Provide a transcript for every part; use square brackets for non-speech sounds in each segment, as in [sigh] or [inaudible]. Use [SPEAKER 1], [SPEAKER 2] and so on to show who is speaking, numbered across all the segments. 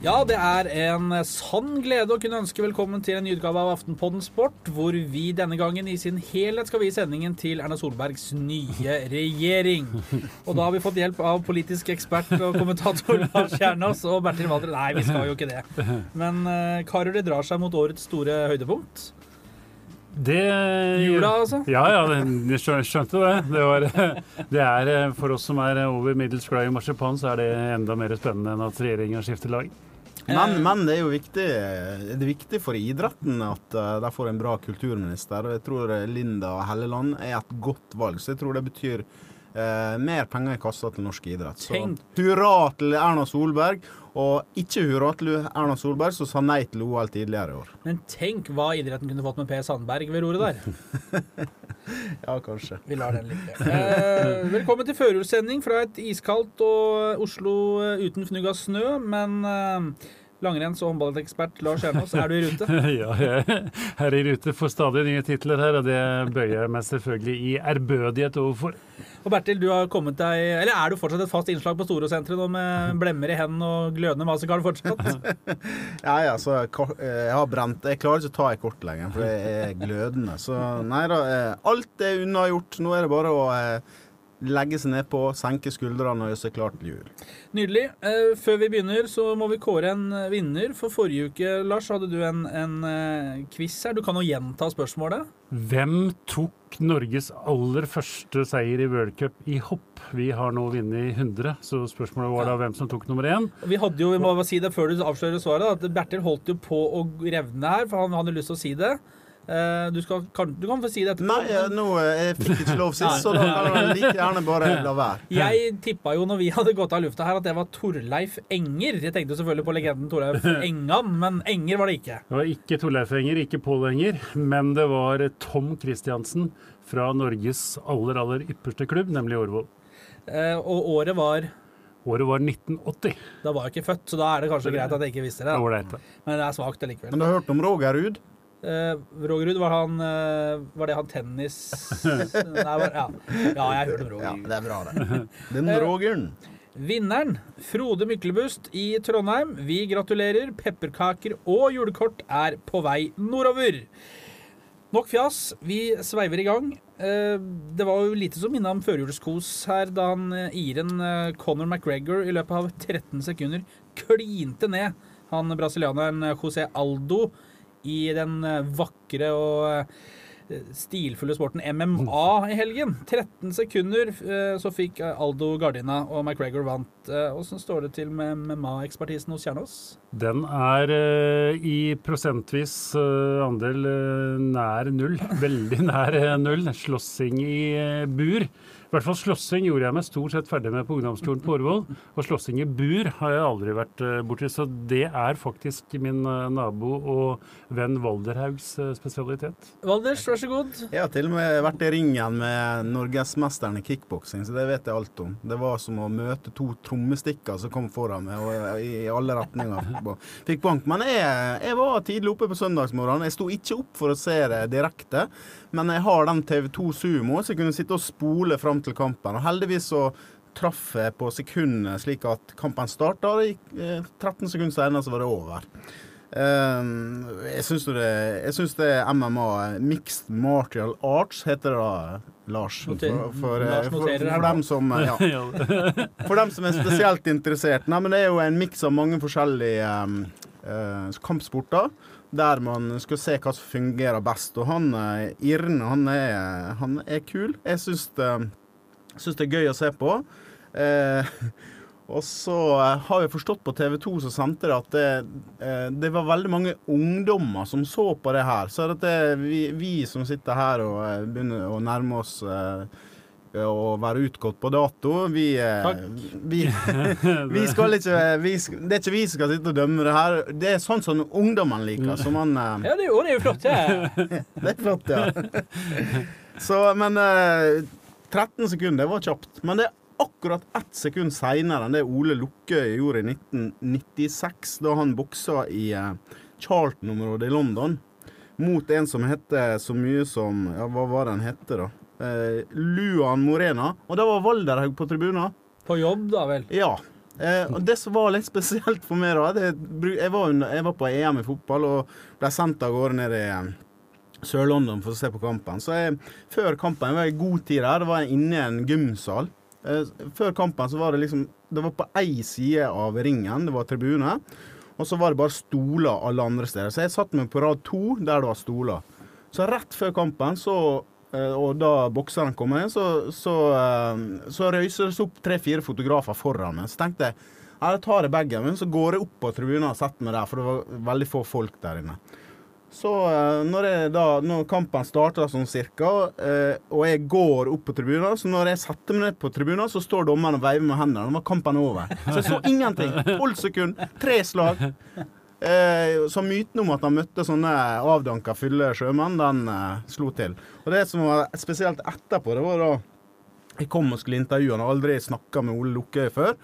[SPEAKER 1] Ja, det er en sann glede å kunne ønske velkommen til en ny utgave av Aftenpodden Sport, hvor vi denne gangen i sin helhet skal vie sendingen til Erna Solbergs nye regjering. Og da har vi fått hjelp av politisk ekspert og kommentator [laughs] Lars Kjernås og Bertil Walter. Nei, vi skal jo ikke det. Men uh, karer, det drar seg mot årets store høydepunkt.
[SPEAKER 2] Det
[SPEAKER 1] Jula, altså?
[SPEAKER 2] Ja, ja, jeg skjønte det. Det, var, [laughs] det er eh, For oss som er over middels glad i marsipan, så er det enda mer spennende enn at regjeringa skifter lag.
[SPEAKER 3] Men, men, det er jo viktig, det er viktig for idretten at uh, de får en bra kulturminister. Jeg tror Linda Helleland er et godt valg. Så jeg tror det betyr uh, mer penger i kassa til norsk idrett. Så hurra til Erna Solberg. Og ikke hurra til Erna Solberg, som sa nei til OL tidligere i år.
[SPEAKER 1] Men tenk hva idretten kunne fått med Per Sandberg ved roret der. [laughs]
[SPEAKER 3] ja, kanskje.
[SPEAKER 1] Vi lar den ligge. Eh, velkommen til førjulssending fra et iskaldt og Oslo uten fnugg av snø, men eh, Langrenns- og håndballekspert Lars Kjernås, er du i rute? [laughs]
[SPEAKER 2] ja, jeg er i rute for stadig nye titler her, og det bøyer jeg meg selvfølgelig i ærbødighet overfor.
[SPEAKER 1] Og Bertil, du har kommet deg Eller er du fortsatt et fast innslag på Storosenteret nå med blemmer i hendene og glødende mastercard fortsatt? [laughs]
[SPEAKER 3] ja, ja, så jeg har brent Jeg klarer ikke å ta et kort lenger, for det er glødende. Så nei da, eh, alt er unnagjort. Nå er det bare å eh, legge seg nedpå, senke skuldrene og gjøre seg klar til jul.
[SPEAKER 1] Nydelig. Eh, før vi begynner, så må vi kåre en eh, vinner. For forrige uke, Lars, hadde du en, en uh, quiz her. Du kan jo gjenta spørsmålet.
[SPEAKER 2] Hvem tok Norges aller første seier i World Cup i hopp? Vi har nå vunnet 100, så spørsmålet var da hvem som tok nummer én.
[SPEAKER 1] Vi hadde jo, vi må si det før du avslører svaret, at Bertil holdt jo på å revne her, for han hadde lyst til å si det. Eh, du, skal, kan, du, kan, få si det etterpå.
[SPEAKER 3] Nei, nå eh, jeg fikk ikke lov sist, så da kan jeg like gjerne bare [laughs] la være.
[SPEAKER 1] Jeg tippa jo når vi hadde gått av lufta her, at det var Torleif Enger. Jeg tenkte selvfølgelig på legenden Torleif [laughs] Engan, men Enger var det ikke.
[SPEAKER 2] Det var ikke Torleif Enger, ikke Pål Enger, men det var Tom Christiansen fra Norges aller, aller ypperste klubb, nemlig Årvoll.
[SPEAKER 1] Eh, og året var
[SPEAKER 2] Året var 1980.
[SPEAKER 1] Da var jeg ikke født, så da er det kanskje greit at jeg ikke visste det.
[SPEAKER 2] Da.
[SPEAKER 1] men det er svakt allikevel.
[SPEAKER 3] Men du har hørt om Roger Ruud?
[SPEAKER 1] Uh, Rogerud, var, han, uh, var det han tennis [laughs] Nei, var, ja. ja. jeg hørte om Roger. Ja,
[SPEAKER 3] det er bra, det. [laughs] Den Rogeren.
[SPEAKER 1] Vinneren, Frode Myklebust i Trondheim. Vi gratulerer. Pepperkaker og julekort er på vei nordover. Nok fjas, vi sveiver i gang. Uh, det var jo lite som minna om førjulskos her da han iren Conor McGregor i løpet av 13 sekunder klinte ned han brasilianeren José Aldo i den eh, vakre og eh, stilfulle sporten MMA i helgen. 13 sekunder eh, så fikk Aldo Gardina, og McGregor vant. Åssen står det til med MMA-ekspertisen hos Kjernås?
[SPEAKER 2] Den er i prosentvis andel nær null. [laughs] Veldig nær null. Slåssing i bur. I hvert fall slåssing gjorde jeg meg stort sett ferdig med på ungdomsskolen på Årvoll. Og slåssing i bur har jeg aldri vært uh, borti. Så det er faktisk min uh, nabo og venn Valderhaugs uh, spesialitet.
[SPEAKER 1] Valders, vær så god.
[SPEAKER 3] Jeg har til og med vært i ringen med norgesmesteren i kickboksing, så det vet jeg alt om. Det var som å møte to trommestikker som kom foran meg, og i alle retninger [laughs] fikk bank. Men jeg, jeg var tidlig oppe på søndagsmorgenen. Jeg sto ikke opp for å se det direkte, men jeg har den TV2 Sumo, så jeg kunne sitte og spole fram til kampen. Og heldigvis så traff jeg på sekundet slik at kampen starta, og 13 eh, sekunder senere så var det over. Um, jeg syns det, det, er MMA, mixed martial arts, heter det da, Lars. For, for, eh, for, for dem som, [laughs] ja. for dem som er spesielt interessert. Nei, men det er jo en miks av mange forskjellige um, uh, kampsporter der man skal se hva som fungerer best. Og han Irne, han er, han er kul. Jeg syns det Syns det er gøy å se på. Eh, og så har jeg forstått på TV 2 som sendte det, at det, eh, det, var veldig mange ungdommer som så på det her. Så det vi, vi, som sitter her og eh, begynner å nærme oss eh, å være utgått på dato. Vi, eh, vi, [laughs] vi skal ikke vi, Det er ikke vi som skal sitte og dømme det her. Det er sånn som ungdommen liker. Så man,
[SPEAKER 1] ja, det er jo, det er jo flott,
[SPEAKER 3] ja. [laughs] det er flott, ja. [laughs] Så, men 13 sekunder, det var kjapt. Men det er akkurat ett sekund seinere enn det Ole Lukkøy gjorde i 1996, da han boksa i uh, Charlton-området i London mot en som heter så mye som Ja, hva var det han hette, da? Eh, Luan Morena. Og da var Valderhaug på tribunen.
[SPEAKER 1] På jobb, da vel?
[SPEAKER 3] Ja. Eh, og det som var litt spesielt for meg, da det, jeg, var, jeg var på EM i fotball og ble sendt av gårde ned i eh, Sør-London for å se på kampen. Så jeg, før kampen var jeg i god tid der. Det var inne i en gymsal. Eh, før kampen så var det liksom Det var på én side av ringen, det var tribune. Og så var det bare stoler alle andre steder. Så jeg satt meg på rad to der det var stoler. Så rett før kampen, så, eh, og da bokseren kom inn, så, så, eh, så røyser det opp tre-fire fotografer foran meg. Så tenkte jeg jeg tar jeg bagen min, så går jeg opp på tribunen og setter meg der, for det var veldig få folk der inne. Så eh, når, da, når kampen starter sånn cirka, eh, og jeg går opp på tribunen, så når jeg setter meg ned på tribunen, så står dommeren og veiver med hendene. Nå var kampen over. Så jeg så ingenting. Tolv sekunder, tre slag. Eh, så myten om at han møtte sånne avdanka fylle sjømenn, den eh, slo til. Og det som var spesielt etterpå, det var da jeg kom og skulle intervjue han, aldri snakka med Ole Lukkøy før.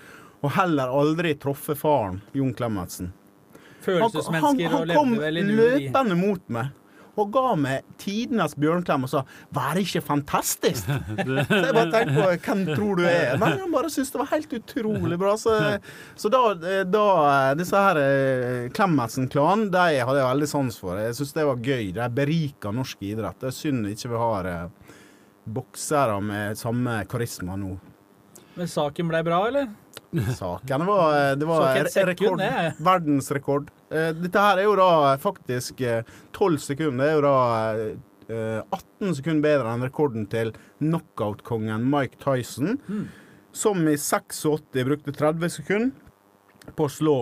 [SPEAKER 3] Og heller aldri truffet faren, Jon Klemetsen. Han, han,
[SPEAKER 1] Følelsesmennesker og
[SPEAKER 3] han kom
[SPEAKER 1] levde vel i de.
[SPEAKER 3] løpende mot meg og ga meg tidenes bjørnklem og sa 'Var det ikke fantastisk?' [laughs] så jeg bare tenkte på 'Hvem tror du er?' Nei, Han bare syntes det var helt utrolig bra. Så, så da, da Disse her eh, Klemetsen-klanen, de hadde jeg veldig sans for. Jeg syns det var gøy. De berika norsk idrett. Det er synd ikke vi har eh, boksere med samme karisma nå.
[SPEAKER 1] Men saken ble bra, eller?
[SPEAKER 3] Saken var, eh, det var rekord, verdensrekord. Eh, Dette her er jo da faktisk tolv sekunder. Det er jo da eh, 18 sekunder bedre enn rekorden til knockout-kongen Mike Tyson,
[SPEAKER 1] Mm.
[SPEAKER 3] som i 86 brukte 30 sekunder på å slå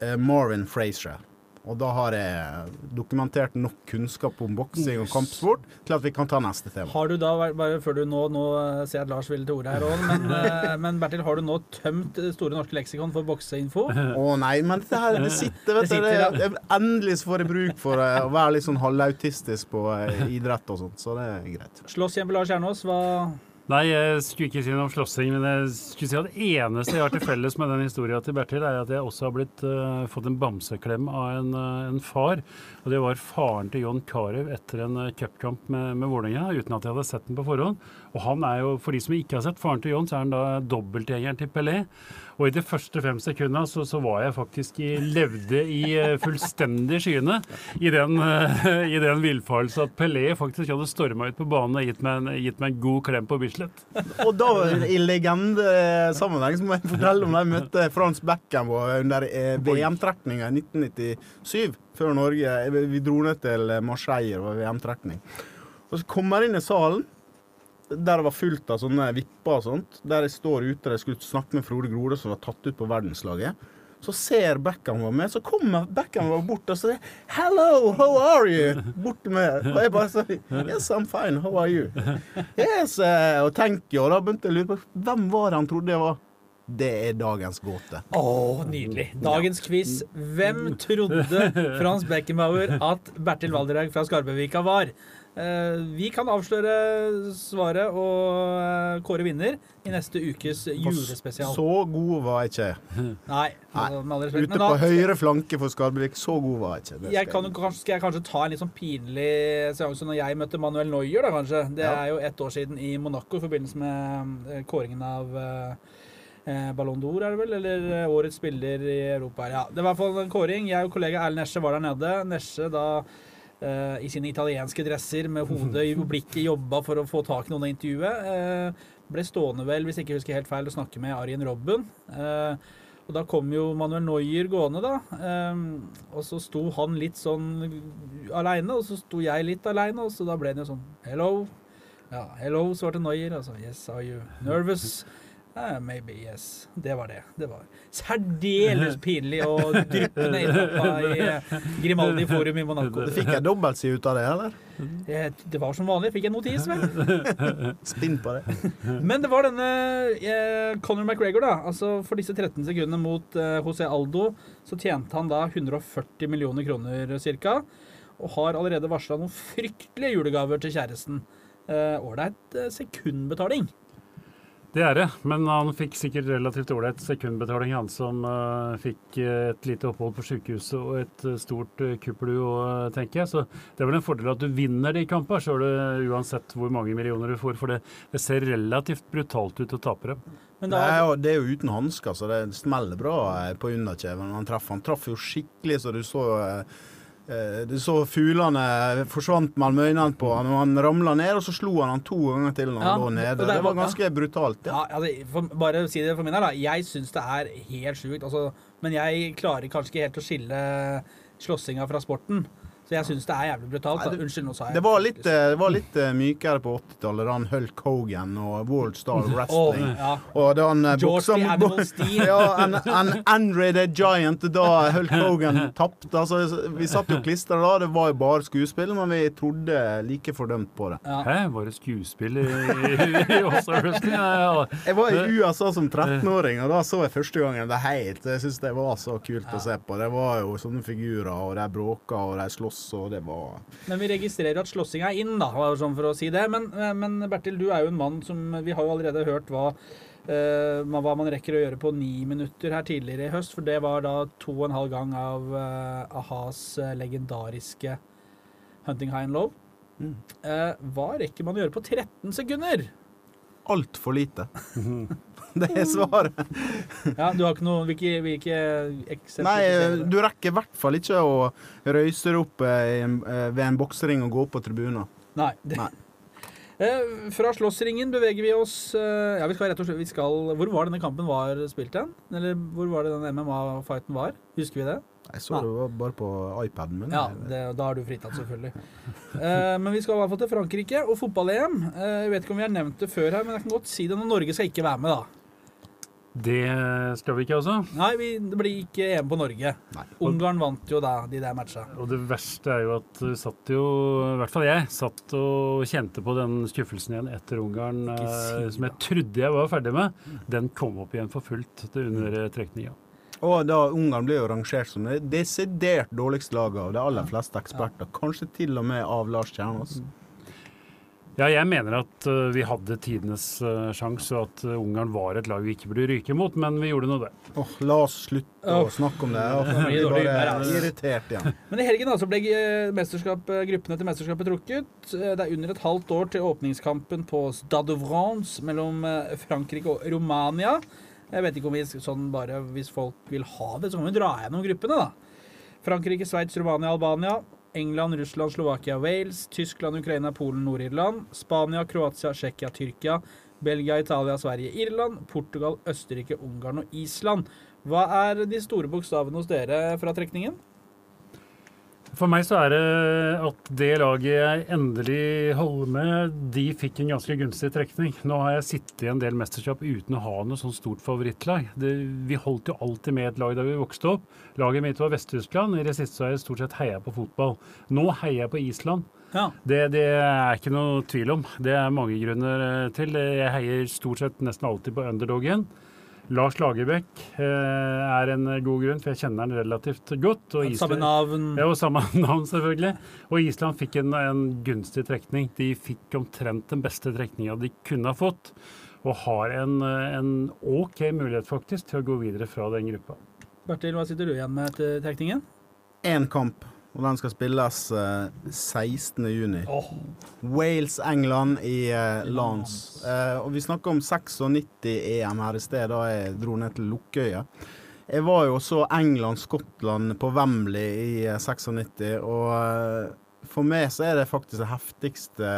[SPEAKER 3] eh, Marvin Frazier. Og da har jeg dokumentert nok kunnskap om boksing og kampsport til at vi kan ta neste tema.
[SPEAKER 1] Har du da, bare før du nå, nå ser jeg at Lars vil til ordet her òg, men, [laughs] eh, men Bertil, har du nå tømt Store norske leksikon for bokseinfo?
[SPEAKER 3] Å nei, men dette her, det sitter, vet du. det, endelig så får jeg bruk for eh, å være litt sånn halvautistisk på eh, idrett og sånt, så det er greit.
[SPEAKER 1] Slåss hjemme Lars Kjernås, hva
[SPEAKER 2] Nei, jeg skulle ikke si noe om slåssing, men jeg skulle si at det eneste jeg har til felles med den historien til Bertil, er at jeg også har blitt, uh, fått en bamseklem av en, uh, en far. Og det var faren til John Carew etter en uh, cupkamp med, med Vålerenga, uten at jeg hadde sett den på forhånd. Og han er jo, for de som ikke har sett faren til John, så er han da dobbeltgjengeren til Pelé. Og i de første fem sekundene så, så var jeg faktisk i, levde i eh, fullstendig skyene i den, uh, i den villfarelse at Pelé faktisk hadde storma ut på banen og gitt meg, en, gitt meg en god klem på Bislett.
[SPEAKER 3] Og da, i legendesammenheng, så må jeg fortelle om da jeg møtte Frans Beckenbauer under eh, VM-trekninga i 1997. Før Norge Vi dro ned til Marseille, det var VM-trekning. Og så kommer jeg inn i salen, der det var fullt av sånne vipper og sånt. Der jeg står ute og jeg skulle snakke med Frode Grode, som var tatt ut på verdenslaget. Så ser Beckham var med, så kommer Beckham var bort og sier 'Hello, how are you?' Bort med. Og jeg bare sier 'Yes, I'm fine. How are you?' [laughs] Yes, eh, og tenker, og da begynte jeg å lure på hvem var det han trodde jeg var. Det er dagens gåte.
[SPEAKER 1] Å, nydelig. Dagens quiz. Hvem trodde [laughs] Frans Beckenbauer at Bertil Valderhaug fra Skarbøvika var? Eh, vi kan avsløre svaret og eh, kåre vinner i neste ukes julespesial.
[SPEAKER 3] Så god var jeg ikke.
[SPEAKER 1] Nei, med all respekt.
[SPEAKER 3] Ute på
[SPEAKER 1] da-
[SPEAKER 3] høyre flanke for Skarbevik, så god var jeg ikke. Det
[SPEAKER 1] jeg
[SPEAKER 3] skal
[SPEAKER 1] kan, kanskje, skal jeg kanskje ta en litt sånn pinlig seanse når jeg møtte Manuel Neuer, da kanskje. Det
[SPEAKER 3] Ja.
[SPEAKER 1] er jo ett år siden i Monaco i forbindelse med eh, kåringen av Ballon d'Or, er det vel? Eller eh, årets spiller i Europa. Ja, det var i hvert fall en kåring. Jeg og kollega Erlend Nesje var der nede. Nesje da eh, i sine italienske dresser med hodet i blikket jobba for å få tak i noen av intervjue. Eh, ble stående vel, hvis jeg ikke husker helt feil, å snakke med Arjen Robben. Eh, og da kom jo Manuel Neuer gående, da. Ehm, og så sto han litt sånn aleine, og så sto jeg litt aleine, og så da ble det jo sånn Hello. Ja, hello, svarte Neuer. Altså, yes, are you nervous? Eh, maybe, yes. Det var det. Det var særdeles [laughs] pinlig og dryppende innpappa i eh, Grimaldi Forum i Monaco.
[SPEAKER 3] Du fikk jeg dobbeltside ut av det, eller?
[SPEAKER 1] Det, Det var som vanlig. Fikk en notis, vel. [laughs]
[SPEAKER 3] Spinn på det. [laughs]
[SPEAKER 1] Men det var denne eh, Conor McGregor, da. Altså For disse 13 sekundene mot eh, José Aldo, så tjente han da 140 millioner kroner ca. Og har allerede varsla noen fryktelige julegaver til kjæresten. Ålreit eh, sekundbetaling.
[SPEAKER 2] Det er det, men han fikk sikkert relativt ålreit sekundbetaling, han som uh, fikk uh, et lite opphold på sykehuset og et uh, stort uh, kuppelu uh, tenker jeg. Så det er vel en fordel at du vinner de kampene, sjøl uansett hvor mange millioner du får. For det, det ser relativt brutalt ut å tape dem.
[SPEAKER 1] Men
[SPEAKER 3] Det
[SPEAKER 1] da,
[SPEAKER 3] er, jo, det er jo uten hansker, så det smeller bra eh, på underkjeven han traff, Han traff jo skikkelig så du så eh, eh, Du så fuglene forsvant mellom øynene på og han ramla ned, og så slo han han to ganger til når han
[SPEAKER 1] Ja,
[SPEAKER 3] lå nede.
[SPEAKER 1] det
[SPEAKER 3] Det var
[SPEAKER 1] ganske
[SPEAKER 3] ganske brutalt. Ja.
[SPEAKER 1] ja, altså, for, bare si det for min del, da. Jeg syns det er helt sjukt. Altså, men jeg klarer kanskje ikke helt å skille slåssinga fra sporten. Så jeg syns det er jævlig brutalt.
[SPEAKER 3] Nei,
[SPEAKER 1] det, Unnskyld, nå sa jeg
[SPEAKER 3] Det var litt, eh, det var litt eh, mykere på 80-tallet, da han Hulk Hogan og World Star [laughs] Wrestling.
[SPEAKER 1] oh, ja.
[SPEAKER 3] Og da han eh, boksa mot- [laughs] en, en Andre the Giant da Hulk [laughs] Hogan tapte. Altså, vi satt jo klistra da, det var jo bare skuespill, men vi trodde like fordømt på det.
[SPEAKER 1] Ja.
[SPEAKER 2] Hæ, var det skuespill i, i, i All-Star Wrestling? Ja,
[SPEAKER 3] Jeg var i USA som 13-åring, og da så jeg første gangen det helt. Jeg syns det var så kult å se på. Det var jo sånne figurer, og de bråka, og de sloss, og det var
[SPEAKER 1] Men vi registrerer at slåssing er inn, da, sånn for å si det. Men, men Bertil, du er jo en mann som Vi har jo allerede hørt hva, uh, hva man rekker å gjøre på ni minutter her tidligere i høst. For det var da to og en halv gang av uh, a-has eh, legendariske Hunting High and Low.
[SPEAKER 3] Mm.
[SPEAKER 1] Uh, hva rekker man å gjøre på 13 sekunder?
[SPEAKER 3] altfor lite. [laughs] [laughs] det er svaret.
[SPEAKER 1] Ja, du har ikke noe Hvilke, hvilke eksempler?
[SPEAKER 3] Nei,
[SPEAKER 1] du?
[SPEAKER 3] rekker i hvert fall ikke å røyse deg opp eh, en- eh, ved en boksering og gå opp på tribunen.
[SPEAKER 1] Nei.
[SPEAKER 3] Nei.
[SPEAKER 1] Eh, fra slåssringen beveger vi oss Ja, vi skal rett og slett vi skal, Hvor var denne kampen var spilt hen? Eller hvor var det den MMA-fighten var? Husker vi det?
[SPEAKER 3] Jeg så det var bare på iPaden min.
[SPEAKER 1] Ja, det, da er du fritatt, selvfølgelig. Eh, men vi skal i hvert fall til Frankrike og fotball-EM. Eh, jeg vet ikke om vi har nevnt det før her, men jeg kan godt si det når Norge skal ikke være med, da.
[SPEAKER 2] Det skal vi ikke, altså.
[SPEAKER 1] Nei, vi, det blir ikke EM på Norge.
[SPEAKER 3] Nei.
[SPEAKER 1] Ungarn vant jo da de der matcha.
[SPEAKER 2] Og det verste er jo at du satt jo, i hvert fall jeg, satt og kjente på den skuffelsen igjen etter Ungarn,
[SPEAKER 1] si
[SPEAKER 2] eh, som jeg trodde jeg var ferdig med. Den kom opp igjen for fullt under eh, trekninga.
[SPEAKER 3] Og da Ungarn ble jo rangert som det desidert dårligste laget av de aller fleste eksperter. Kanskje til og med av Lars Kjernås.
[SPEAKER 2] Ja, jeg mener at eh, vi hadde tidenes uh, sjanse, og at eh, Ungarn var et lag vi ikke burde ryke mot, men vi gjorde nå det.
[SPEAKER 3] Åh, la oss slutte å snakke om det. [laughs]
[SPEAKER 1] Vi blir
[SPEAKER 3] blir
[SPEAKER 1] dårlig humør,
[SPEAKER 3] bare
[SPEAKER 1] altså.
[SPEAKER 3] irritert igjen. [laughs]
[SPEAKER 1] Men i helgen altså ble eh, mesterskap, eh, gruppene til mesterskapet trukket. Eh, Det er under et halvt år til åpningskampen på Stade de France mellom eh, Frankrike og Romania. Jeg vet ikke om vi sånn bare Hvis folk vil ha det, så kan vi dra gjennom gruppene, da. Frankrike, Sveits, Romania, Albania. England, Russland, Slovakia, Wales. Tyskland, Ukraina, Polen, Nord-Irland. Spania, Kroatia, Tsjekkia, Tyrkia. Belgia, Italia, Sverige, Irland. Portugal, Østerrike, Ungarn og Island. Hva er de store bokstavene hos dere fra trekningen?
[SPEAKER 2] For meg så er det at det laget jeg endelig holder med, de fikk en ganske gunstig trekning. Nå har jeg sittet i en del mesterskap uten å ha noe sånn stort favorittlag. Det, vi holdt jo alltid med et lag da vi vokste opp. Laget mitt var Vest-Tyskland. I det siste har jeg stort sett heia på fotball. Nå heier jeg på Island.
[SPEAKER 1] Ja.
[SPEAKER 2] Det, det er ikke noe tvil om. Det er mange grunner eh, til. Jeg heier stort sett nesten alltid på underdogen. Lars Lagerbäck eh, er en god grunn, for jeg kjenner han relativt godt. Og
[SPEAKER 1] Samme navn.
[SPEAKER 2] ja, og samme [laughs] navn, selvfølgelig. Og Island fikk en, en gunstig trekning. De fikk omtrent den beste trekninga de kunne ha fått, og har en, en OK mulighet faktisk til å gå videre fra den gruppa.
[SPEAKER 1] Bertil, hva sitter du igjen med etter trekningen?
[SPEAKER 3] Én kamp, og den skal spilles uh, 16.6.
[SPEAKER 1] Oh.
[SPEAKER 3] Wales-England i uh, Lans. Uh, og vi snakker om 96-EM her i sted, da jeg dro ned til Lukkøya. Jeg var jo så England-Skottland på Wembley i eh, 96, og eh, for meg så er det faktisk det heftigste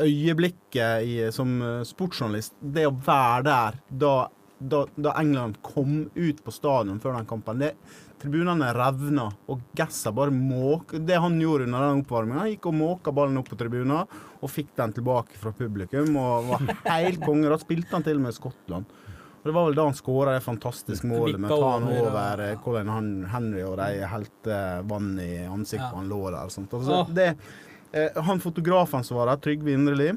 [SPEAKER 3] øyeblikket i, som sportsjournalist. Det å være der da, da, da England kom ut på stadion før den kampen. Det, tribunene revna, og Gassa bare måk... Det han gjorde under den oppvarminga, gikk og måka ballen opp på tribunen og fikk den tilbake fra publikum. Og var helt konge. Da spilte han til og med Skottland. Og Det var vel da han skåra det fantastiske målet med å ta han
[SPEAKER 1] over,
[SPEAKER 3] hvordan
[SPEAKER 1] ja.
[SPEAKER 3] eh, Han- Henry, og de helte vann i ansiktet
[SPEAKER 1] Ja.
[SPEAKER 3] han lå der. og sånt. Altså, det, eh, han fotografen som var der, Trygve Indreli,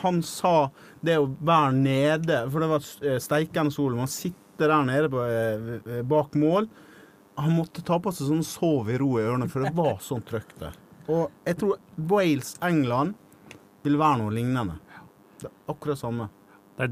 [SPEAKER 3] han sa det å være nede For det var eh, steikende sol. Man sitter der nede på, eh, bak mål. Han måtte ta på seg sånn sov i ro i ørene, for det var sånn trøkk der. Og jeg tror Wales-England vil være noe lignende. Det er akkurat samme.
[SPEAKER 2] Nei,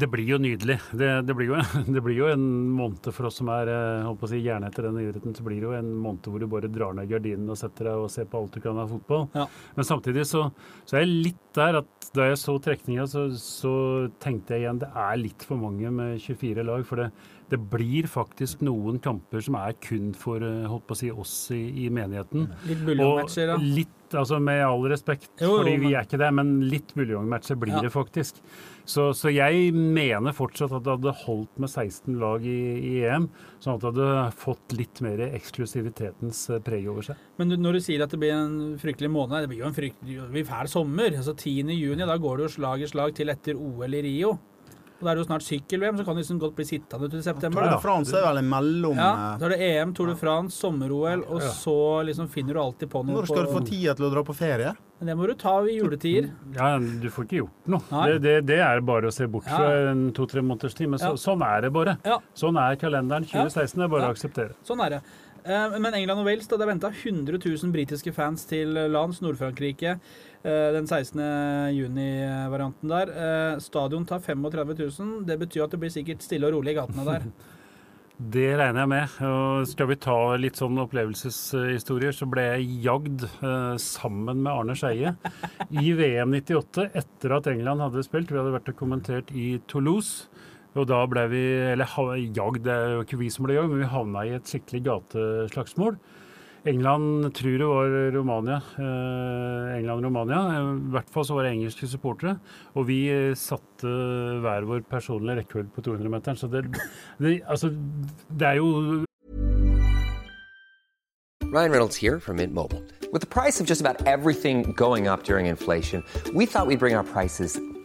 [SPEAKER 2] det blir jo nydelig. Det, det, blir jo, [laughs] det, blir jo, en måned for oss som er eh, holdt på å si, gjerne etter denne idretten, så blir det jo en måned hvor du bare drar ned gardinen og setter deg og ser på alt du kan av fotball.
[SPEAKER 1] Ja.
[SPEAKER 2] Men samtidig så, så, er jeg litt der at da jeg så trekninga, så, så, tenkte jeg igjen det er litt for mange med 24 lag. For det, det blir faktisk noen kamper som er kun for eh, holdt på å si, oss i, i menigheten.
[SPEAKER 1] Litt buljongmatcher,
[SPEAKER 2] da. Litt, altså Med all respekt, jo, jo, fordi vi er ikke det, men litt buljongmatcher blir ja. det faktisk. Så, så, jeg mener fortsatt at det hadde holdt med 16 lag i, i, EM, sånn at det hadde fått litt mer eksklusivitetens eh, preg over seg.
[SPEAKER 1] Men når du sier at det blir en fryktelig måned, det blir jo en fryktelig fæl sommer. altså 10.6, da går det jo slag i slag til etter OL i Rio. Og Da er det jo snart sykkel-VM, så kan det liksom godt bli sittende til september.
[SPEAKER 3] Tour de France er vel mellom
[SPEAKER 1] Ja, så er det EM, Tour de France, sommer-OL, og så liksom finner du alltid på noe
[SPEAKER 3] Når skal du få tida til å dra på ferie?
[SPEAKER 1] Men det må du ta i juletider.
[SPEAKER 2] Ja, du får ikke gjort noe. Det, det, det, er bare å se bort fra ja. en to-tre måneders tid. Men så, ja. sånn er det bare. Ja. Sånn er kalenderen 2016. Det er bare å akseptere.
[SPEAKER 1] Sånn er det. Eh, men England og Wales, da, det er venta 100 000 britiske fans til lands, Nord-Frankrike. Eh, den 16. juni-varianten der. Eh, stadion tar 35 000. Det betyr at det blir sikkert stille og rolig i gatene der. [laughs]
[SPEAKER 2] Det regner jeg med. Og skal vi ta litt sånn opplevelseshistorier, så ble jeg jagd eh, sammen med Arne Skeie i VM 98 etter at England hadde spilt. Vi hadde vært og kommentert i Toulouse. Og da ble vi Eller jagd, det er jo ikke vi som ble jagd, men vi havna i et skikkelig gateslagsmål. England tror det var Romania. Eh, England-Romania. I hvert fall så var det engelske supportere. Og vi satte hver vår personlige rekkefølge på 200-meteren. Så det, det, altså, det er jo Ryan Reynolds here from Mint Mobile. With the price of just about everything going up during inflation, we thought we'd bring our prices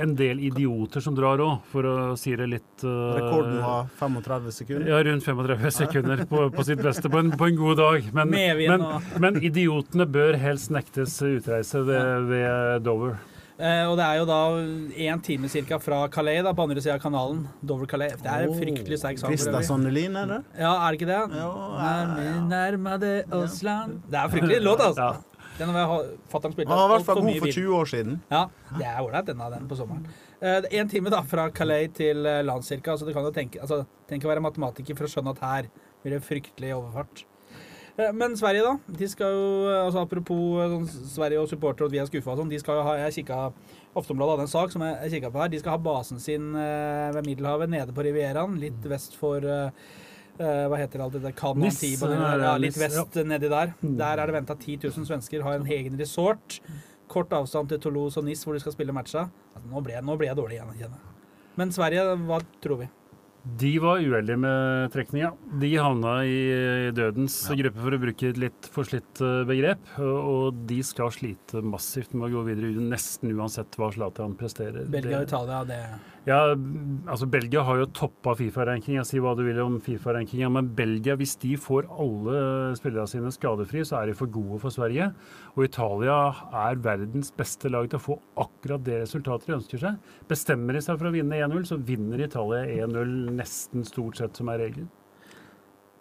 [SPEAKER 2] en del idioter som drar òg, for å si det litt uh,
[SPEAKER 3] Rekorden var 35 sekunder?
[SPEAKER 2] Ja, rundt 35 sekunder på, på sitt beste på en, på en god dag. Men, men, men, idiotene bør helst nektes utreise ved, ved Dover.
[SPEAKER 1] Eh, og det er jo da én time cirka fra Calais, da, på andre sida av kanalen. Dover-Calais. Det er en fryktelig sterk sang.
[SPEAKER 3] Christa Sonnelin, er det?
[SPEAKER 1] Ja, er det ikke det? Jo, ja, Nærme det oss land Det er en fryktelig låt, altså. Ja. Den har fatter'n spilt
[SPEAKER 3] Han var i hvert fall god for 20 år siden.
[SPEAKER 1] Ja, det er ålreit, denne den på sommeren. Én uh, time da, fra Calais til uh, landskirka. Altså, du kan jo tenke, altså, tenk å være matematiker for å skjønne at her blir det fryktelig overfart. Uh, men Sverige, da. De skal jo, altså Apropos sånn, Sverige og supportere og at vi er skuffa og sånn. De skal jo ha, jeg kikka Aftonbladet hadde en sak som jeg, jeg kikka på her. De skal ha basen sin eh, ved Middelhavet, nede på Rivieraen, litt vest for Uh, hva heter alt det der? Kanantiba, ja, litt vest ja. nedi der. Der er det venta 10 000 svensker, har en egen resort. Kort avstand til Toulouse og Nis hvor de skal spille matcha. Altså, nå, ble, nå, ble, jeg dårlig igjen, Men Sverige, hva tror vi?
[SPEAKER 2] De var uheldige med trekninga. De havna i dødens ja. gruppe, for å bruke et litt forslitt eh, begrep. Og de skal slite massivt med å gå videre, nesten uansett hva Zlatan presterer.
[SPEAKER 1] Belgia og Italia, det
[SPEAKER 2] ja, altså Belgia har jo toppa Fifa-rankinga. Si hva du vil om Fifa-rankinga, men Belgia, hvis de får alle spillerne sine skadefri, så er de for gode for Sverige. Og Italia er verdens beste lag til å få akkurat det resultatet de ønsker seg. Bestemmer de seg for å vinne 1-0, så vinner Italia 1-0 nesten stort sett, som er regelen.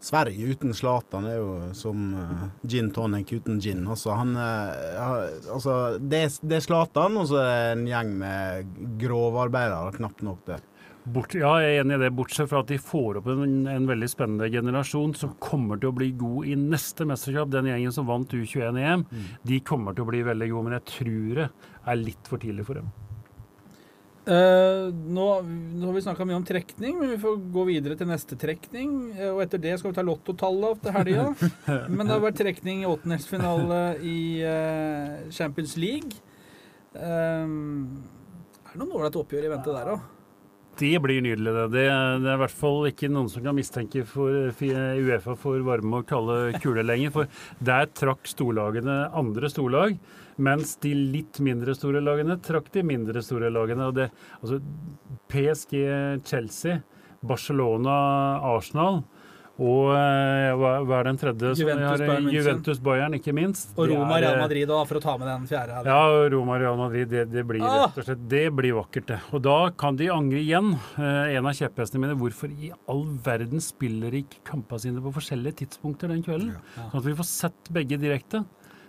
[SPEAKER 3] Sverige uten Zlatan er jo som uh, gin tonic uten gin. Altså, han, uh, altså, det, det er Zlatan, og så er det en gjeng med grovarbeidere. Knapt nok det.
[SPEAKER 2] Bort, ja, jeg er enig i det, bortsett fra at de får opp en, en, veldig spennende generasjon som kommer til å bli god i neste mesterskap. Den gjengen som vant U21-EM, mm. de kommer til å bli veldig gode, men jeg tror det er litt for tidlig for dem.
[SPEAKER 1] Eh, nå, nå har vi snakka mye om trekning, men vi får gå videre til neste trekning. eh, og etter det skal vi ta lottotallet til helga. [laughs] men det har vært trekning i åttendelsfinale i uh, Champions League. Um, er det noen ålreite oppgjør i vente der òg?
[SPEAKER 2] Det blir nydelig, det. det. Det er i hvert fall ikke noen som kan mistenke for Uefa for varme og kalde kuler lenger. For der trakk storlagene andre storlag, mens de litt mindre store lagene trakk de mindre store lagene. Og det, altså PSG, Chelsea, Barcelona, Arsenal og eh, hva, er den tredje?
[SPEAKER 1] Juventus, Bayern,
[SPEAKER 2] Juventus Bayern, ikke minst.
[SPEAKER 1] Og Roma Real
[SPEAKER 2] eh,
[SPEAKER 1] Madrid da, for å ta med den fjerde. her.
[SPEAKER 2] ja, Roma Real Madrid, det, det blir
[SPEAKER 1] Ah!
[SPEAKER 2] rett og slett Det blir vakkert, det. Og da kan de angre igjen. Eh, en av kjepphestene mine. Hvorfor i all verden spiller ikke kampene sine på forskjellige tidspunkter den kvelden?
[SPEAKER 1] Ja.
[SPEAKER 2] Sånn at vi får sett begge direkte.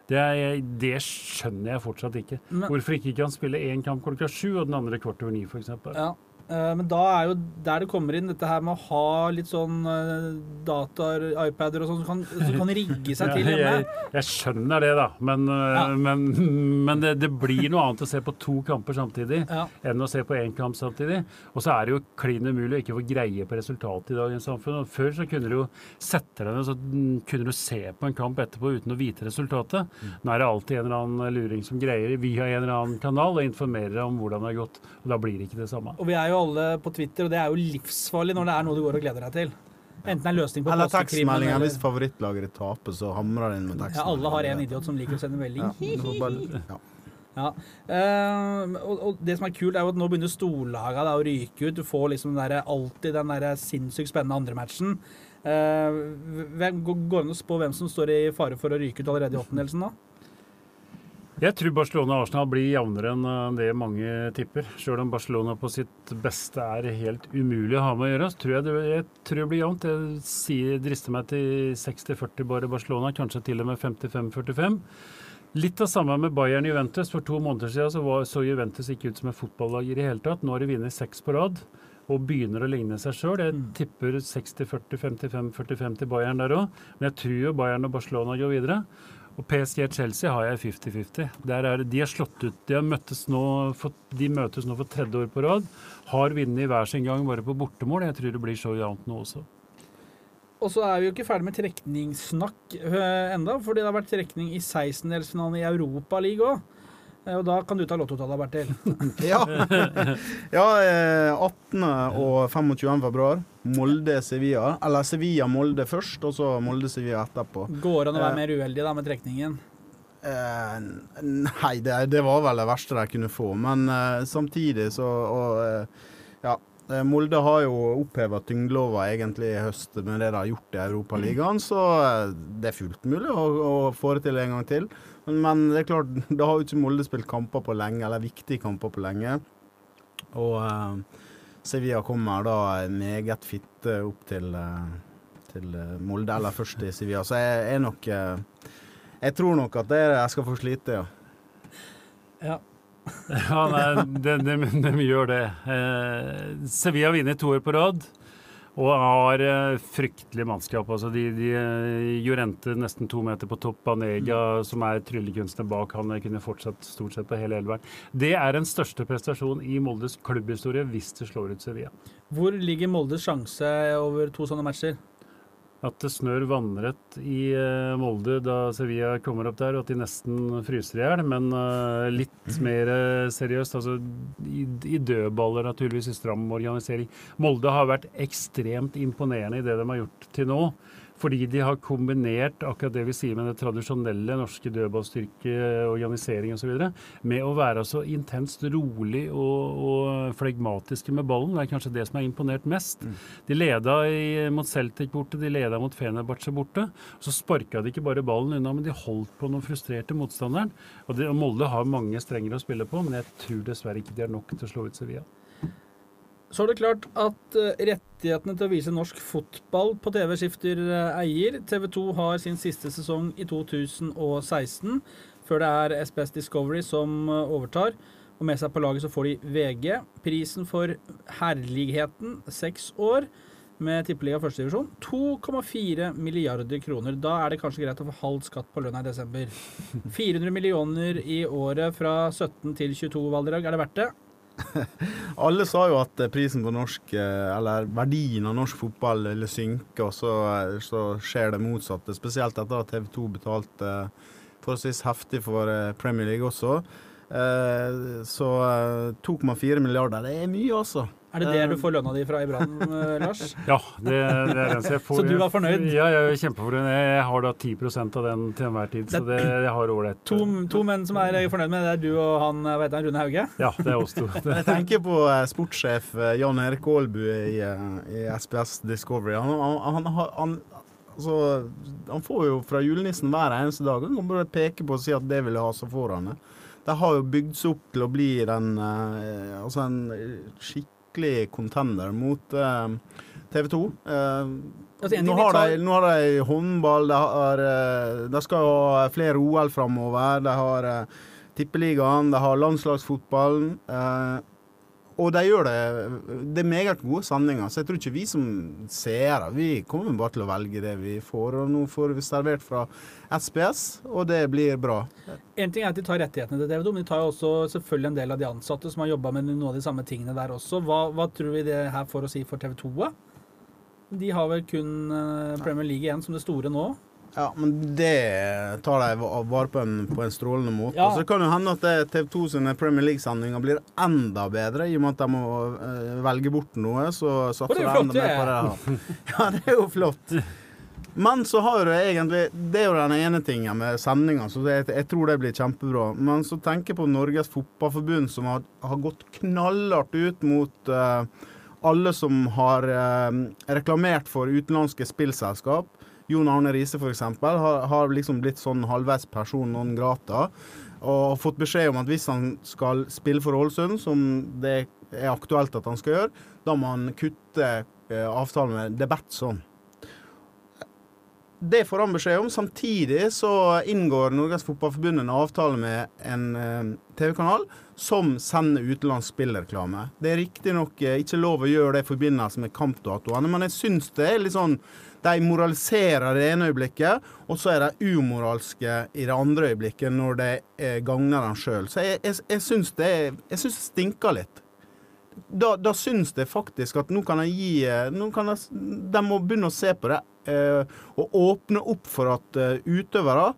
[SPEAKER 2] Det, er, det skjønner jeg fortsatt ikke.
[SPEAKER 1] Men-
[SPEAKER 2] Hvorfor ikke kan spille én kamp klokka sju og den andre kvart over ni, f.eks.
[SPEAKER 1] Ja. Eh, Men da er jo der det kommer inn dette her med å ha litt sånn eh, dataer, iPader og sånn, som kan, som kan rigge seg [laughs] til hjemme.
[SPEAKER 2] jeg skjønner det, da. Men, øh,
[SPEAKER 1] Ja.
[SPEAKER 2] men, men det, det blir noe annet å se på to kamper samtidig
[SPEAKER 1] Ja.
[SPEAKER 2] enn å se på én kamp samtidig. Og så er det jo klin umulig å ikke få greie på resultatet i dagens samfunn. Og før så kunne du jo sette deg ned så mm, kunne du se på en kamp etterpå uten å vite resultatet. Nå er det alltid en eller annen luring som greier via en eller annen kanal og informerer om hvordan det har gått. Og da blir det ikke det samme.
[SPEAKER 1] Og vi er jo alle på Twitter, og det er jo livsfarlig når det er noe du går og gleder deg til. Enten en løsning på
[SPEAKER 3] Eller tekstmeldinger. Hvis favorittlaget ditt taper, så hamrer det inn med
[SPEAKER 1] ja. Alle har en idiot som liker å sende melding.
[SPEAKER 3] Ja, [laughs] ja.
[SPEAKER 1] Eh, og, og det som er kult, er jo at nå begynner storlagene å ryke ut. Du får liksom den der, alltid den der sinnssykt spennende andrematchen. Uh, går det an å spå hvem som står i fare for å ryke ut allerede i åttendelsen nå?
[SPEAKER 2] Jeg tror Barcelona og Arsenal blir jevnere enn øh, det mange tipper. Selv om Barcelona på sitt beste er helt umulig å ha med å gjøre, så tror jeg det, jeg tror det blir jevnt. Jeg sier, drister meg til 60-40 bare Barcelona, kanskje til og med 55-45. Litt av samme med Bayern Juventus. For to måneder siden så, var, så Juventus ikke ut som et fotballag i det hele tatt. Nå har de vunnet seks på rad og begynner å ligne seg sjøl. Jeg tipper 60-40, 55-45 til Bayern der òg. Men jeg tror jo Bayern og Barcelona går videre. Og PSG-Chelsea har jeg 50-50. Der er De har slått ut De, for, de møtes nå for tredje år på rad. Har vunnet hver sin gang bare på bortemål. Jeg tror det blir så jevnt nå også.
[SPEAKER 1] Og så er vi jo ikke ferdig med trekningssnakk øh, enda, fordi det har vært trekning i 16-delsfinalen i Europaligaen òg. Og da kan du ta lottotallene, Bertil. [laughs]
[SPEAKER 3] Ja. [laughs] ja eh, 18. og 25. februar. Molde-Sevilla. Eller Sevilla-Molde først, og så Molde-Sevilla etterpå.
[SPEAKER 1] Går an å være
[SPEAKER 3] Eh.
[SPEAKER 1] mer uheldig da med trekningen?
[SPEAKER 3] Eh, nei, det, det var vel det verste de kunne få. Men eh, samtidig så og, eh, Ja. Eh, Molde har jo oppheva tyngdelova egentlig i høst med det de har gjort i Europaligaen, så eh, det er fullt mulig å, å få det til en gang til. Men, men det er klart, [laughs] da har jo ikke Molde spilt kamper på lenge, eller viktige kamper på lenge. Og eh, Sevilla kommer da meget fitte opp til, eh, til Molde, eller først til Sevilla. Så jeg er nok Jeg tror nok at det, jeg skal få slite, ja.
[SPEAKER 1] Ja.
[SPEAKER 2] Ja, nei, de, de, de gjør det. Eh, Sevilla vinner to år på rad. Og har eh, fryktelig mannskap. Altså de, de eh, Jorente nesten to meter på topp. Banega, som er tryllekunstner bak han, kunne fortsatt stort sett på hele elveren. Det er den største prestasjonen i Moldes klubbhistorie hvis det slår ut Sevilla.
[SPEAKER 1] Hvor ligger Moldes sjanse over to sånne matcher?
[SPEAKER 2] At det snør vannrett i eh, Molde da Sevilla kommer opp der, og at de nesten fryser i hjel. Men eh, litt mer eh, seriøst. Altså i, i dødballer, naturligvis, i stram organisering. Molde har vært ekstremt imponerende i det de har gjort til nå. Fordi de har kombinert akkurat det vi sier med det tradisjonelle norske dødballstyrke, organisering osv., med å være så intenst rolig og, og flegmatiske med ballen. Det er kanskje det som har imponert mest. De leda i, mot Celtic borte, de leda mot Fenerbahçe borte. Så sparka de ikke bare ballen unna, men de holdt på den frustrerte motstanderen. Og, det, og Molde har mange strenger å spille på, men jeg tror dessverre ikke de er nok til å slå ut Sevilla.
[SPEAKER 1] Så er det klart at eh, rettighetene til å vise norsk fotball på TV skifter eh, eier. TV 2 har sin siste sesong i 2016, før det er SBS Discovery som eh, overtar. Og med seg på laget så får de VG. Prisen for herligheten, seks år med tippeliga førstedivisjon, 2,4 milliarder kroner. Da er det kanskje greit å få halv skatt på lønna i desember. [laughs] 400 millioner i året fra 17 til 22, Valderhaug. Er det verdt det? [laughs]
[SPEAKER 3] Alle sa jo at prisen på norsk, eh, eller verdien av norsk fotball ville synke, og så, eh, så skjer det motsatte. Spesielt etter at TV 2 betalte forholdsvis heftig for Premier League også. Så 2,4 milliarder, det er mye, altså.
[SPEAKER 1] Er det der du får lønna di fra i Brann, [laughs] eh, Lars?
[SPEAKER 2] Ja, det, det, er det. Jeg får,
[SPEAKER 1] så du var fornøyd?
[SPEAKER 2] Ja, jeg er kjempefornøyd. Jeg har da 10% av den til enhver tid, så det, jeg har ålreit.
[SPEAKER 1] To, to, menn som er fornøyd med det, er du og han, hva heter han, Rune Hauge?
[SPEAKER 2] Ja, det er oss to. [laughs]
[SPEAKER 3] jeg tenker på sportssjef Jan Erik Aalbu i, i, SPS Discovery. Han, han, han, han altså, han får jo fra julenissen hver eneste dag. Han kan bare peke på og si at det vil jeg ha, så foran det. Det har jo bygd seg opp til å bli den, altså en skikk skikkelig contender mot uh, TV 2. Uh, altså, nå, har de, nå, har de, håndball, de, har, uh, de skal ha flere OL framover. De har Tippeligaen, de har landslagsfotballen. Og de gjør det Det er meget gode sanninger, så jeg tror ikke vi som seere Vi kommer bare til å velge det vi får, og nå får vi servert fra SPS, og det blir bra.
[SPEAKER 1] En ting er at de tar rettighetene til TV2, men de tar jo også selvfølgelig en del av de ansatte som har jobba med noen av de samme tingene der også. Hva, hva tror vi det her får å si for TV2? De har vel kun eh, Premier League igjen som det store nå.
[SPEAKER 3] Ja, men det tar de vare på en, på en strålende måte. Ja. Så det kan jo hende at TV 2 sine Premier League-sendinger blir enda bedre, i og med at de må uh, velge bort noe. Så satser de enda mer på det. [laughs] Ja, det er jo flott. Men så har du egentlig Det er jo den ene tingen med sendinga, så det, jeg tror det blir kjempebra. Men så tenker jeg på Norges Fotballforbund, som har, har gått knallhardt ut mot uh, alle som har uh, reklamert for utenlandske spillselskap. Jon Arne Riise f.eks. Har, har liksom blitt sånn halvveis person non grata. Og fått beskjed om at hvis han skal spille for Ålesund, som det er aktuelt at han skal gjøre, da må han kutte eh, avtalen med The Batson. Det får han beskjed om. Samtidig så inngår Norges Fotballforbund en avtale med en eh, TV-kanal som sender utenlandsk spillreklame. Det er riktignok eh, ikke lov å gjøre det i forbindelse med kampdatoene, men jeg syns det er litt sånn de moraliserer det ene øyeblikket, og så er de umoralske i det andre øyeblikket når det gagner dem sjøl. Så jeg, jeg, jeg syns det, det, stinker litt. Da, da syns jeg faktisk at nå kan jeg gi nå kan jeg, De må begynne å se på det eh, og åpne opp for at uh, utøvere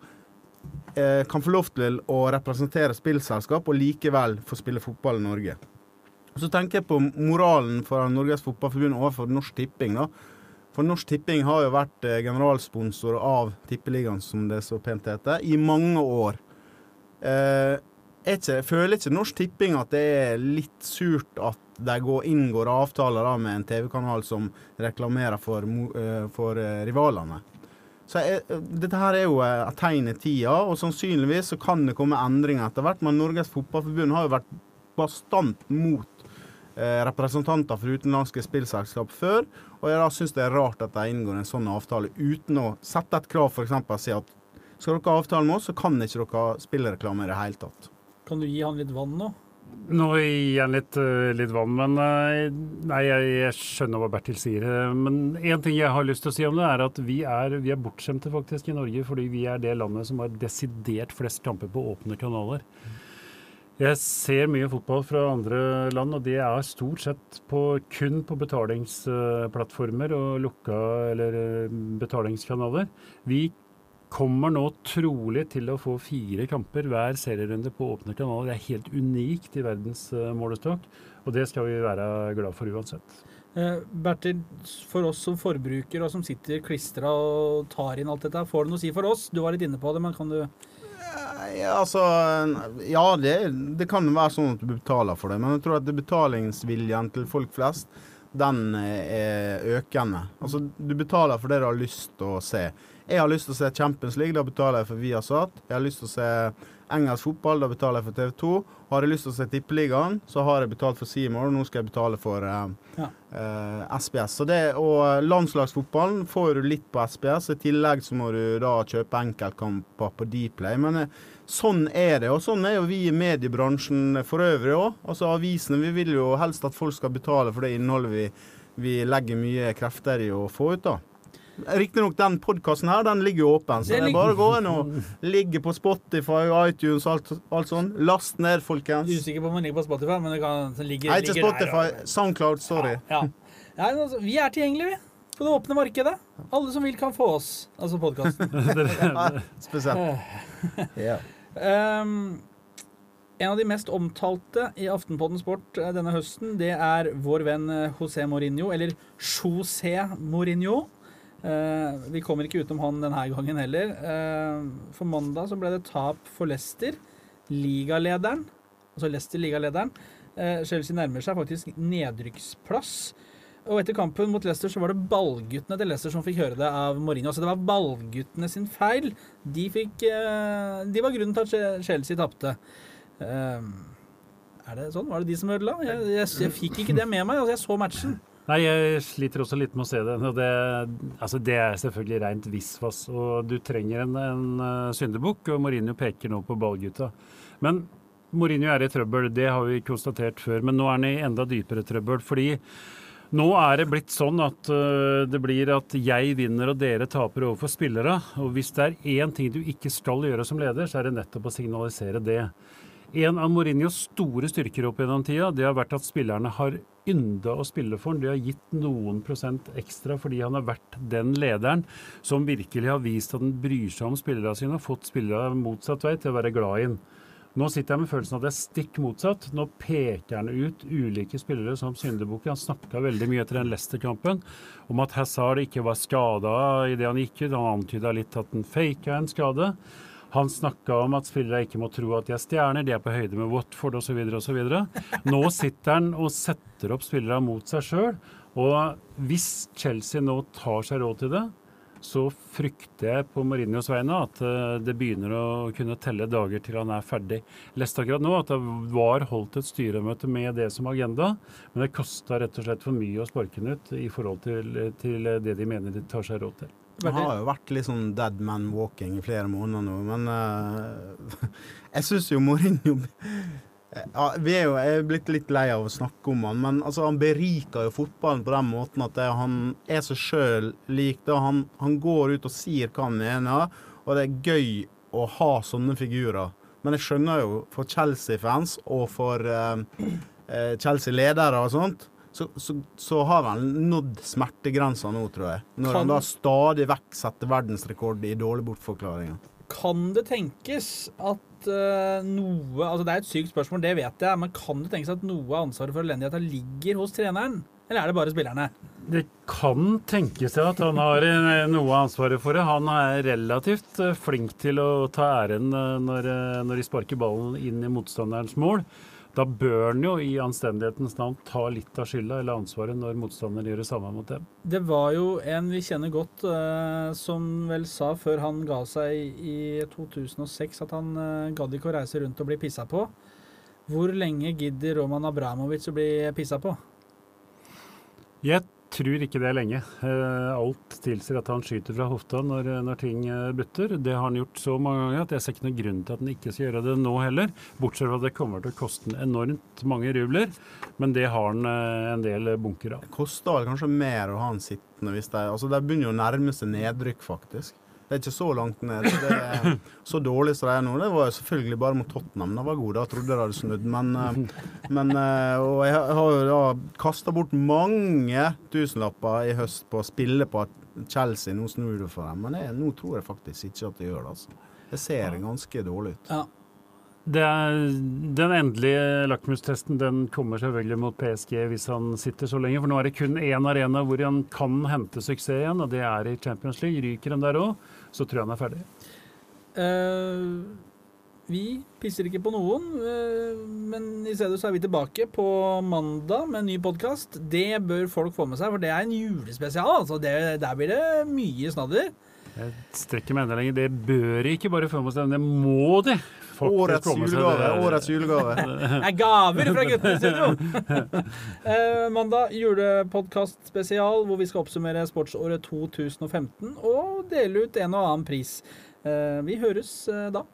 [SPEAKER 3] eh, kan få lov til å representere spillselskap og likevel få spille fotball i Norge. Så tenker jeg på moralen for Norges Fotballforbund overfor Norsk Tipping. da, for Norsk Tipping har jo vært eh, generalsponsor av Tippeligaen, som det så pent heter, i mange år. Eh, ikke, føler ikke Norsk Tipping at det er litt surt at de går, inngår avtaler da, med en TV-kanal som reklamerer for, uh, for uh, rivalene? Så jeg, Dette her er jo et tegn i tida, og sannsynligvis så kan det komme endringer etter hvert. Men Norges Fotballforbund har jo vært bastant mot Eh, representanter for utenlandske spillselskap før. Og jeg da syns det er rart at de inngår en sånn avtale uten å sette et krav, f.eks. og si at skal dere ha avtale med oss, så kan ikke dere spille reklame i det hele tatt.
[SPEAKER 1] Kan du gi han litt vann nå?
[SPEAKER 2] Nå gir jeg litt, eh, litt, vann, men eh, nei, jeg, jeg, skjønner hva Bertil sier. Men én ting jeg har lyst til å si om det, er at vi er, vi er bortskjemte faktisk i Norge, fordi vi er det landet som har desidert flest kamper på åpne kanaler. Jeg ser mye fotball fra andre land, og det er stort sett på, kun på betalingsplattformer og lukka eller eh, betalingskanaler. Vi kommer nå trolig til å få fire kamper hver serierunde på åpne kanaler. Det er helt unikt i verdens eh, målestokk, og det skal vi være glad for uansett.
[SPEAKER 1] Eh, Bertil, for oss som forbrukere og som sitter klistra og tar inn alt dette, får det noe å si for oss? Du var litt inne på det, men kan du
[SPEAKER 3] ja, altså Ja, det, det, kan være sånn at du betaler for det, men jeg tror at betalingsviljen til folk flest, den er økende. Altså, du betaler for det du har lyst til å se. Jeg har lyst til å se Champions League, da betaler jeg for Viasat. Jeg har lyst til å se engelsk fotball, da betaler jeg for TV 2. Har jeg lyst til å se Tippeligaen, så har jeg betalt for Seymour, og nå skal jeg betale for eh, ja. eh, SBS. Så det, og landslagsfotballen får du litt på SBS. I tillegg så må du da kjøpe enkeltkamper på Dplay. Men eh, sånn er det, og sånn er jo vi i mediebransjen for øvrig òg. Altså avisene, vi vil jo helst at folk skal betale for det innholdet vi, vi legger mye krefter i å få ut, da. Riktignok, den podkasten her, den ligger jo åpen, så
[SPEAKER 1] Den
[SPEAKER 3] det er bare å gå inn og ligge på Spotify, iTunes, alt, alt sånt. Last ned, folkens.
[SPEAKER 1] Usikker på om den ligger på Spotify, men det kan det ligger,
[SPEAKER 3] Nei, ikke Spotify.
[SPEAKER 1] Der,
[SPEAKER 3] Soundcloud, sorry.
[SPEAKER 1] ja. Nei, altså, vi er tilgjengelige, vi. På det åpne markedet. Alle som vil, kan få oss. Altså podkasten. [laughs]
[SPEAKER 3] Spesielt. Ja.
[SPEAKER 1] Um, en av de mest omtalte i Aftenpodden Sport eh, denne høsten, det er vår venn eh, José Mourinho, eller José Mourinho. Eh, vi kommer ikke utenom han denne gangen heller. Eh, for mandag så ble det tap for Leicester, ligalederen. Altså Leicester, ligalederen. Eh, Chelsea nærmer seg faktisk nedrykksplass. Og etter kampen mot Leicester så var det ballguttene til Leicester som fikk høre det av Mourinho. Så det var ballguttene sin feil. De, fikk, eh, de var grunnen til at Chelsea tapte. Eh, er det sånn? Var det de som ødela? Jeg, jeg, jeg fikk ikke det med meg. Altså, jeg så matchen.
[SPEAKER 2] Nei, jeg sliter også litt med å se det. Det, altså det er selvfølgelig rent visvas. Og du trenger en, en uh, syndebukk, og Mourinho peker nå på ballgutta. Men Mourinho er i trøbbel, det har vi konstatert før. Men nå er han i enda dypere trøbbel. fordi nå er det blitt sånn at uh, det blir at jeg vinner og dere taper overfor spillere. Og hvis det er én ting du ikke skal gjøre som leder, så er det nettopp å signalisere det. En av Mourinhos store styrker opp gjennom tida, det har vært at spillerne har ynda å spille for ham. De har gitt noen prosent ekstra fordi han har vært den lederen som virkelig har vist at han bryr seg om spillerne sine og fått spillere motsatt vei til å være glad i ham. Nå sitter jeg med følelsen av at det er stikk motsatt. Nå peker han ut ulike spillere som syndebukker. Han snakka veldig mye etter den Leicester-kampen om at Hazard ikke var skada idet han gikk ut. Han antyda litt at han faka en skade. Han snakka om at spillere ikke må tro at de er stjerner, de er på høyde med Watford osv. osv. Nå sitter han og setter opp spillere mot seg sjøl. Og hvis Chelsea nå tar seg råd til det, så frykter jeg på Mourinhos vegne at uh, det begynner å kunne telle dager til han er ferdig. Leste akkurat nå at det var holdt et styremøte med det som agenda, men det kosta rett og slett for mye å sparke den ut i forhold til, til det de mener de tar seg råd til.
[SPEAKER 3] Han har jo vært litt sånn dead man walking i flere måneder nå, men uh, [laughs] jeg syns jo Mourinho ja, vi er jo er blitt litt lei av å snakke om han, men altså, han beriker jo fotballen på den måten at det, han er seg sjøl lik. det. Han, han går ut og sier hva han mener, og det er gøy å ha sånne figurer. Men jeg skjønner jo for Chelsea-fans og for eh, Chelsea-ledere og sånt, så, så, så, har han nådd smertegrensa nå, tror jeg. Når
[SPEAKER 1] Kan-
[SPEAKER 3] han da stadig vekk setter verdensrekord i dårlige bortforklaringer.
[SPEAKER 1] Kan det tenkes at uh, noe Altså Det er et sykt spørsmål, det vet jeg, men kan det tenkes at noe av ansvaret for elendigheten ligger hos treneren? Eller er det bare spillerne?
[SPEAKER 2] Det kan tenkes at han har eh, noe av ansvaret for det. Han er relativt eh, flink til å ta æren når, når de sparker ballen inn i motstanderens mål. Da bør han jo i anstendighetens navn ta litt av skylda eller ansvaret når motstanderen gjør det samme mot dem.
[SPEAKER 1] Det var jo en vi kjenner godt, eh, som vel sa før han ga seg i 2006 at han eh, gadd ikke å reise rundt og bli pissa på. Hvor lenge gidder Roman Abramovic å bli pissa på?
[SPEAKER 2] Jeg tror ikke det lenge. Eh, alt tilsier at han skyter fra hofta når, når ting eh, butter. Det har han gjort så mange ganger at jeg ser ikke noen grunn til at han ikke skal gjøre det nå heller. Bortsett fra at det kommer til å koste han enormt mange rubler. Men det har han eh, en del bunker av.
[SPEAKER 3] Det koster vel kanskje mer å ha han sittende hvis de Altså, de begynner jo å nærme seg nedrykk, faktisk. Det er ikke så langt ned. Det er så dårlig som det er nå. Det var selvfølgelig bare mot Tottenham. Det var god, da trodde jeg det hadde snudd. Men, eh, men eh, Og jeg har jo da kasta bort mange tusenlapper i høst på å spille på at Chelsea nå snur det for dem. Men jeg, nå tror jeg faktisk ikke at det gjør det. altså. Det ser ganske dårlig ut.
[SPEAKER 1] Ja.
[SPEAKER 2] Den endelige lakmustesten den kommer selvfølgelig mot PSG hvis han sitter så lenge. For nå er det kun én arena hvor han kan hente suksess igjen, og det er i Champions League. Ryker han der òg, så tror jeg han er ferdig.
[SPEAKER 1] Uh, vi pisser ikke på noen, uh, men i stedet så er vi tilbake på mandag med en ny podkast. Det bør folk få med seg, for det er en julespesial. Altså det, der blir det mye snadder.
[SPEAKER 2] Jeg strekker meg enda lenger. Det bør ikke bare få med seg, men det må de.
[SPEAKER 3] Årets julegave. Årets julegave.
[SPEAKER 1] Det er gaver fra guttene i studio! [laughs] eh, mandag julepodkast spesial, hvor vi skal oppsummere sportsåret 2015 og dele ut en og annen pris. Eh, vi høres eh, da.